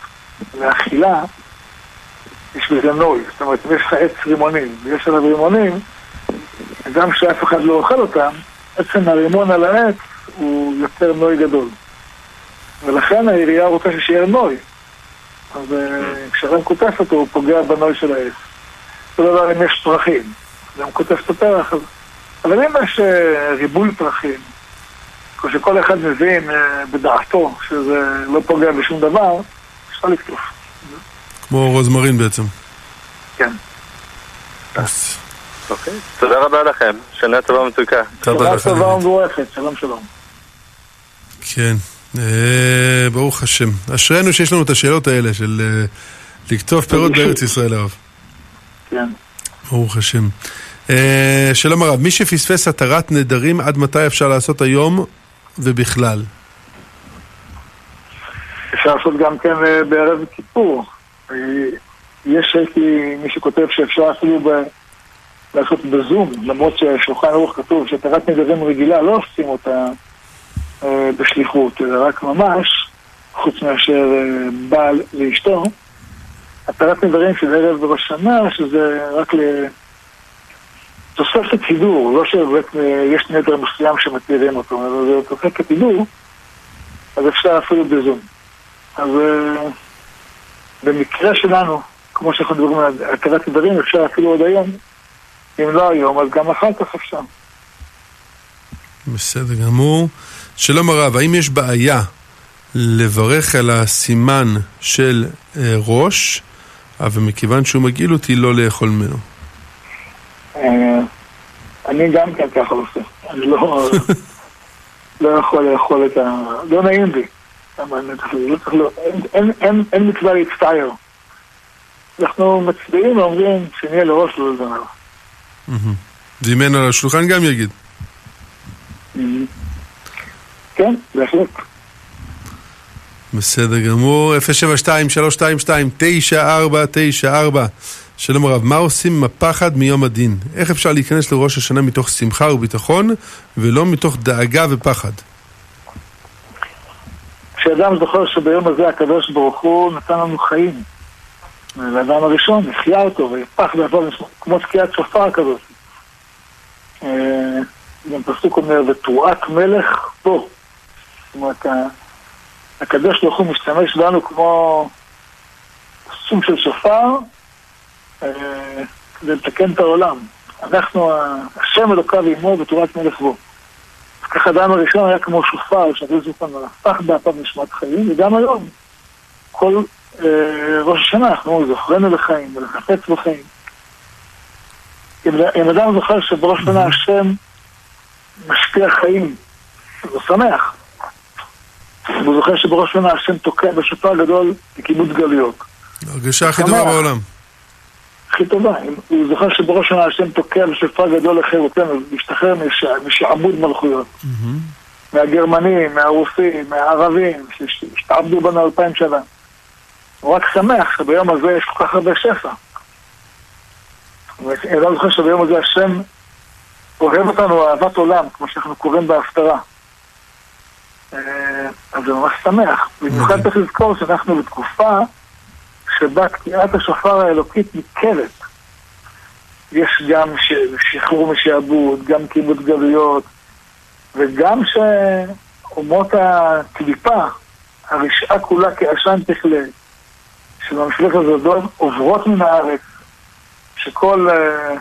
לאכילה, יש בזה נוי. זאת אומרת, אם יש לך עץ רימונים, ויש עליו רימונים, גם כשאף אחד לא אוכל אותם, עצם הרימון על העץ הוא יוצר נוי גדול. ולכן העירייה רוצה שישאר נוי. אז אה, כשאדם קוטף אותו, הוא פוגע בנוי של העץ. אותו דבר אם יש פרחים. גם קוטף את הפרח, אז... אבל אם יש אה, ריבוי פרחים, כשכל אחד מבין אה, בדעתו שזה לא פוגע בשום דבר, אפשר לקטוף. כמו רוזמרין בעצם. כן. אוקיי. תודה רבה לכם, שנה טובה ומתוקה. שנה טובה ומבורכת, שלום שלום. כן, אה, ברוך השם. אשרינו שיש לנו את השאלות האלה של אה, לקטוף פירות בארץ ישראל הרב. כן. ברוך השם. אה, שלום הרב, מי שפספס התרת נדרים, עד מתי אפשר לעשות היום ובכלל? אפשר לעשות גם כן בערב כיפור. יש מי שכותב שאפשר אפילו. לעשות בזום, למרות ששולחן ערוך כתוב שהתרת נדרים רגילה לא עושים אותה אה, בשליחות, אלא רק ממש, חוץ מאשר אה, בעל ואשתו. התרת נדרים של ערב ראש שזה רק לתוספת סידור, לא שבאמת אה, נדר מסוים שמתירים אותו, אלא זה תוספת סידור, אז אפשר אפילו בזום. אז במקרה שלנו, כמו שאנחנו מדברים על הכרת נדרים, אפשר אפילו עוד היום. אם לא היום, אז גם אחר כך אפשר. בסדר גמור. שלום הרב, האם יש בעיה לברך על הסימן של אה, ראש, אבל מכיוון שהוא מגעיל אותי לא לאכול ממנו? אה, אני גם כן ככה עושה. אני לא, לא יכול לאכול את ה... לא נעים לי. לא לא- אין מצווה להצטער. אנחנו מצביעים ואומרים שנהיה לראש לא לזנב. אין על השולחן גם יגיד. כן, בהחלט. בסדר גמור, 072-322-9494 שלום הרב, מה עושים עם הפחד מיום הדין? איך אפשר להיכנס לראש השנה מתוך שמחה וביטחון ולא מתוך דאגה ופחד? כשאדם זוכר שביום הזה הקדוש ברוך הוא נתן לנו חיים. לאדם הראשון, החיה אותו, ויפח בעבור כמו תקיעת שופר כזאת. אה, גם פסוק אומר, ותרועת מלך פה. זאת אומרת, הקדוש ברוך הוא משתמש בנו כמו סוג של שופר אה, כדי לתקן את העולם. אנחנו, השם אלוקיו עמו ותרועת מלך בו. ככה אדם הראשון היה כמו שופר, שהקדוש ברוך הפך באפיו נשמת חיים, וגם היום, כל ראש השנה אנחנו אומרים, זוכרנו לחיים ולחפץ בחיים. אם, אם אדם זוכר שבראש השנה השם משפיע חיים, אז הוא שמח. והוא זוכר שבראש השנה השם תוקע בשופר גדול לכיבוד גלויות. הרגשה הכי טובה בעולם. הכי טובה. אם הוא זוכר שבראש השנה השם תוקע בשופר גדול לחירותנו, להשתחרר מש- משעבוד מלכויות. מהגרמנים, מהרוסים, מהערבים, שהשתעבדו בנו אלפיים שנה. הוא רק שמח שביום הזה יש כל כך הרבה שפע. ואני לא זוכר שביום הזה השם אוהב אותנו אהבת עולם, כמו שאנחנו קוראים בהפטרה. אה, אז זה ממש שמח. במיוחד צריך לזכור שאנחנו בתקופה שבה תקיעת השופר האלוקית ניכרת. יש גם ש... שחרור משעבוד, גם כיבוד גלויות, וגם שאומות הקליפה, הרשעה כולה כעשן תכלה, שבמשלך הזדון עוברות מן הארץ, שכל אה,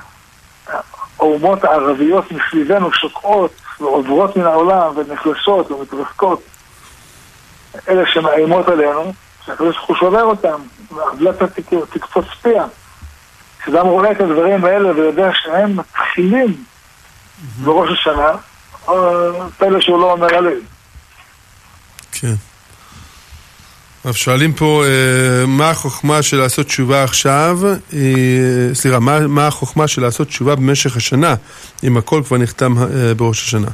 האומות הערביות מסביבנו שוקעות ועוברות מן העולם ונחלשות ומתרסקות. אלה שמאיימות עלינו, שהקדוש ברוך הוא שובר אותם, ועוולת התק- תקפוץ פיה. כשאדם רואה את הדברים האלה ויודע שהם מתחילים בראש השנה, אה, פלא שהוא לא אומר הלב. כן. אז שואלים פה, אה, מה החוכמה של לעשות תשובה עכשיו, אה, סליחה, מה, מה החוכמה של לעשות תשובה במשך השנה, אם הכל כבר נחתם אה, בראש השנה?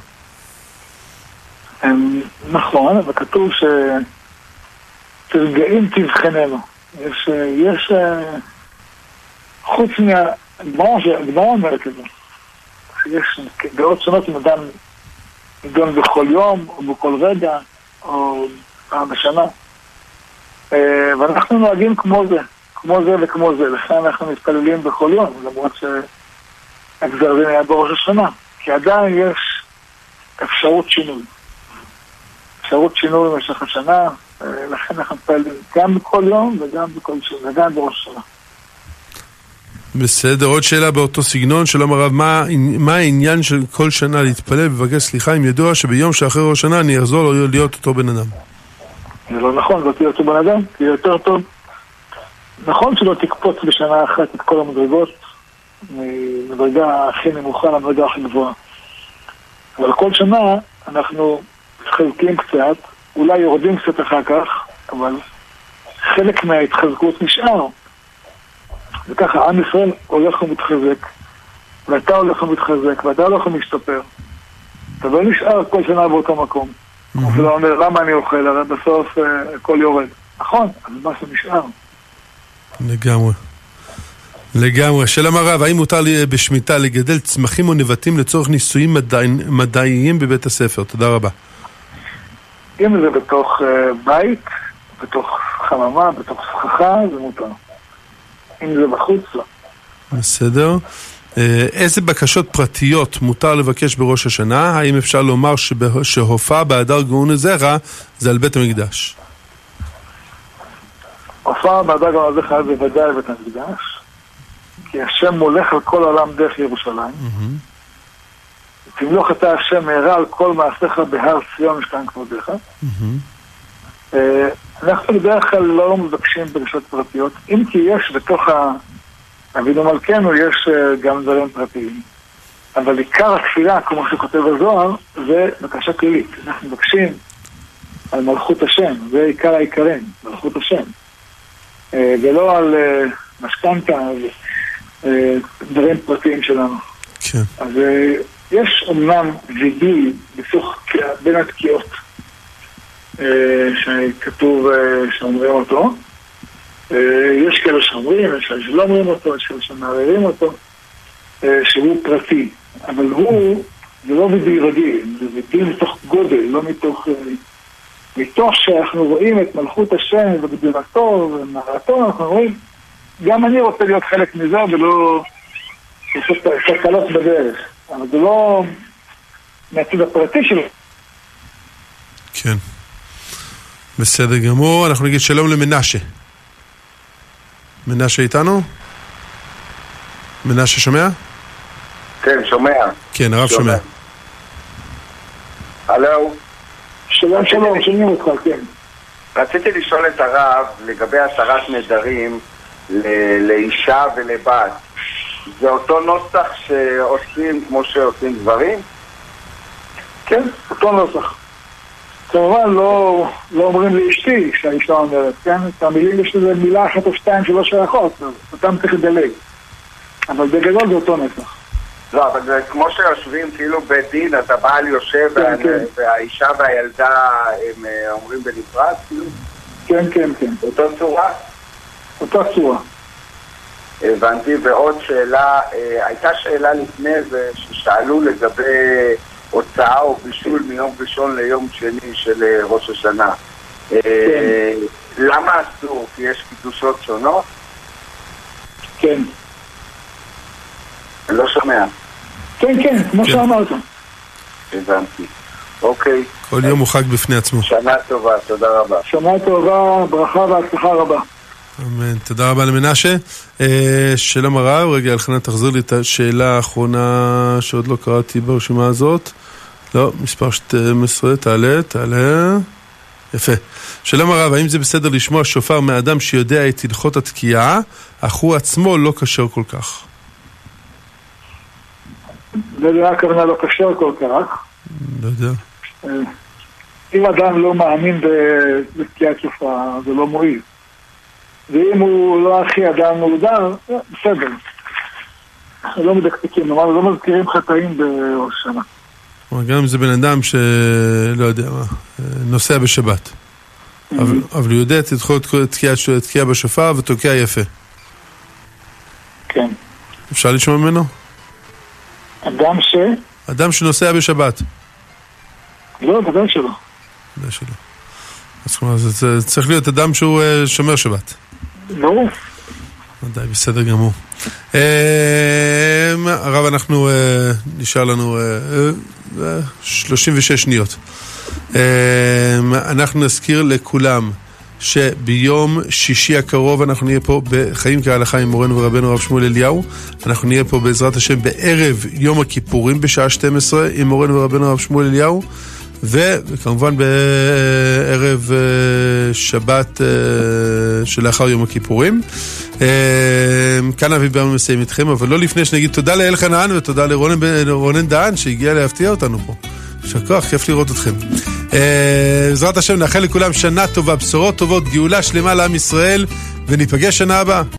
אמ, נכון, אבל כתוב ש... תרגעים תבחננו. יש, יש חוץ מה... הגמרא ש- הגמרא אומרת את זה. יש דעות שונות אם אדם בכל יום, או בכל רגע, או פעם בשנה. אה, ואנחנו נוהגים כמו זה, כמו זה וכמו זה. לכן אנחנו מתפללים בכל יום, למרות שהגזר דין היה בראש השנה. כי עדיין יש אפשרות שינוי. אפשרות שינוי במשך השנה, אה, לכן אנחנו מתפללים גם בכל יום וגם בכל שנה, וגם בראש השנה. בסדר, עוד שאלה באותו סגנון, שלום הרב, מה, מה העניין של כל שנה להתפלל ולבקש סליחה אם ידוע שביום שאחרי ראש השנה אני אחזור להיות אותו בן אדם? זה לא נכון, לא תהיה אותו בן אדם, תהיה יותר טוב. נכון שלא תקפוץ בשנה אחת את כל המדרגות, ממדרגה הכי נמוכה למדרגה הכי גבוהה. אבל כל שנה אנחנו מתחזקים קצת, אולי יורדים קצת אחר כך, אבל חלק מההתחזקות נשאר. וככה עם ישראל הולך ומתחזק, ואתה הולך ומתחזק, ואתה הולך ומשתפר. אתה לא נשאר כל שנה באותו מקום. אתה לא אומר, למה אני אוכל? הרי בסוף אה, הכל יורד. נכון, אז מה שנשאר. לגמרי. לגמרי. שלום הרב, האם מותר לי בשמיטה לגדל צמחים או נבטים לצורך ניסויים מדעי, מדעיים בבית הספר? תודה רבה. אם זה בתוך אה, בית, בתוך חממה, בתוך סככה, זה מותר. אם זה בחוץ, לא. בסדר. אה, איזה בקשות פרטיות מותר לבקש בראש השנה? האם אפשר לומר שבה- שהופעה בהדר גאון זרע זה על בית המקדש? הופעה בהדר גם הזה חייב בוודאי בבית המקדש, כי השם מולך על כל העולם דרך ירושלים. תמלוך אתה השם מהרה על כל מעשיך בהר ציון משכן כבודיך. אה, אנחנו בדרך כלל לא מבקשים דרישות פרטיות, אם כי יש בתוך ה... אבינו מלכנו יש אה, גם דברים פרטיים. אבל עיקר התפילה, כמו שכותב הזוהר, זה בקשה כללית. אנחנו מבקשים על מלכות השם, זה עיקר העיקרים, מלכות השם. אה, ולא על אה, משכנתה ודברים פרטיים שלנו. כן. אז יש אומנם וידוי בתוך בין התקיעות שכתוב שאומרים אותו. אה, יש כאלה שאומרים, יש כאלה שלא אומרים אותו, יש כאלה שמערערים אותו, אה, שהוא פרטי. אבל הוא, זה לא וידוי רגיל, זה וידוי מתוך גודל, לא מתוך... אה, מתוך שאנחנו רואים את מלכות השם וגדולתו ומערתו, אנחנו רואים, גם אני רוצה להיות חלק מזה ולא לעשות תקלות בדרך. אבל זה לא מהצד הפרטי שלו. כן. בסדר גמור, אנחנו נגיד שלום למנשה. מנשה איתנו? מנשה שומע? כן, שומע. כן, הרב שומע. הלו? שלום, שלום, שומעים אותך, כן. רציתי לשאול את הרב לגבי התרת נדרים ל- לאישה ולבת. זה אותו נוסח שעושים כמו שעושים גברים? כן, אותו נוסח. כמובן לא, לא אומרים לאשתי כשהאישה אומרת, כן? את המילים יש לזה מילה אחת או שתיים שלא שייכות, אז אותם צריך לדלג. אבל בגדול זה אותו נוסח. לא, אבל זה כמו שיושבים כאילו בית דין, אז הבעל יושב כן, וה- כן. והאישה והילדה הם אה, אומרים בנפרד, כאילו? כן, כן, כן. אותו צורה? אותה צורה. הבנתי, ועוד שאלה, אה, הייתה שאלה לפני זה ששאלו לגבי הוצאה או בישול מיום ראשון ליום שני של אה, ראש השנה. אה, למה אסור? כי יש קידושות שונות? כן. אני לא שומע. כן, כן, כמו שאמרת. הבנתי. אוקיי. כל יום הוא חג בפני עצמו. שנה טובה, תודה רבה. שנה טובה, ברכה והצלחה רבה. אמן. תודה רבה למנשה. אה, שלום הרב, רגע, אלחנן, תחזיר לי את השאלה האחרונה שעוד לא קראתי ברשימה הזאת. לא, מספר 12, תעלה, תעלה. יפה. שלום הרב, האם זה בסדר לשמוע שופר מאדם שיודע את הלכות התקיעה, אך הוא עצמו לא כשר כל כך? זה נראה הכוונה לא כשר כל כך. לא יודע. אה, אם אדם לא מאמין בתקיעת שופר, זה לא מועיל. ואם הוא לא הכי אדם מורדר, אה, בסדר. לא מדקדקים, אמרנו, לא מזכירים חטאים בראש. כלומר, גם אם זה בן אדם שלא יודע מה, אה, נוסע בשבת. אבל, אבל הוא יודע את הלכות תקיעה בשופר ותוקע יפה. כן. אפשר לשמוע ממנו? אדם ש... אדם שנוסע בשבת. לא, ודאי שלא. ודאי שלא. אז צריך להיות אדם שהוא אה, שומר שבת. ברור. ודאי, בסדר גמור. אה, הרב, אנחנו, אה, נשאר לנו אה, אה, 36 שניות. אה, אנחנו נזכיר לכולם שביום שישי הקרוב אנחנו נהיה פה בחיים כהלכה עם מורנו ורבנו הרב שמואל אליהו. אנחנו נהיה פה בעזרת השם בערב יום הכיפורים בשעה 12 עם מורנו ורבנו הרב שמואל אליהו. וכמובן בערב אה, שבת אה, שלאחר יום הכיפורים. אה, כאן אבי ברמן מסיים איתכם, אבל לא לפני שנגיד תודה לאלחנן ותודה לרונן דהן שהגיע להפתיע אותנו פה. יישר כוח, כיף לראות אתכם. בעזרת השם נאחל לכולם שנה טובה, בשורות טובות, גאולה שלמה לעם ישראל, וניפגש שנה הבאה.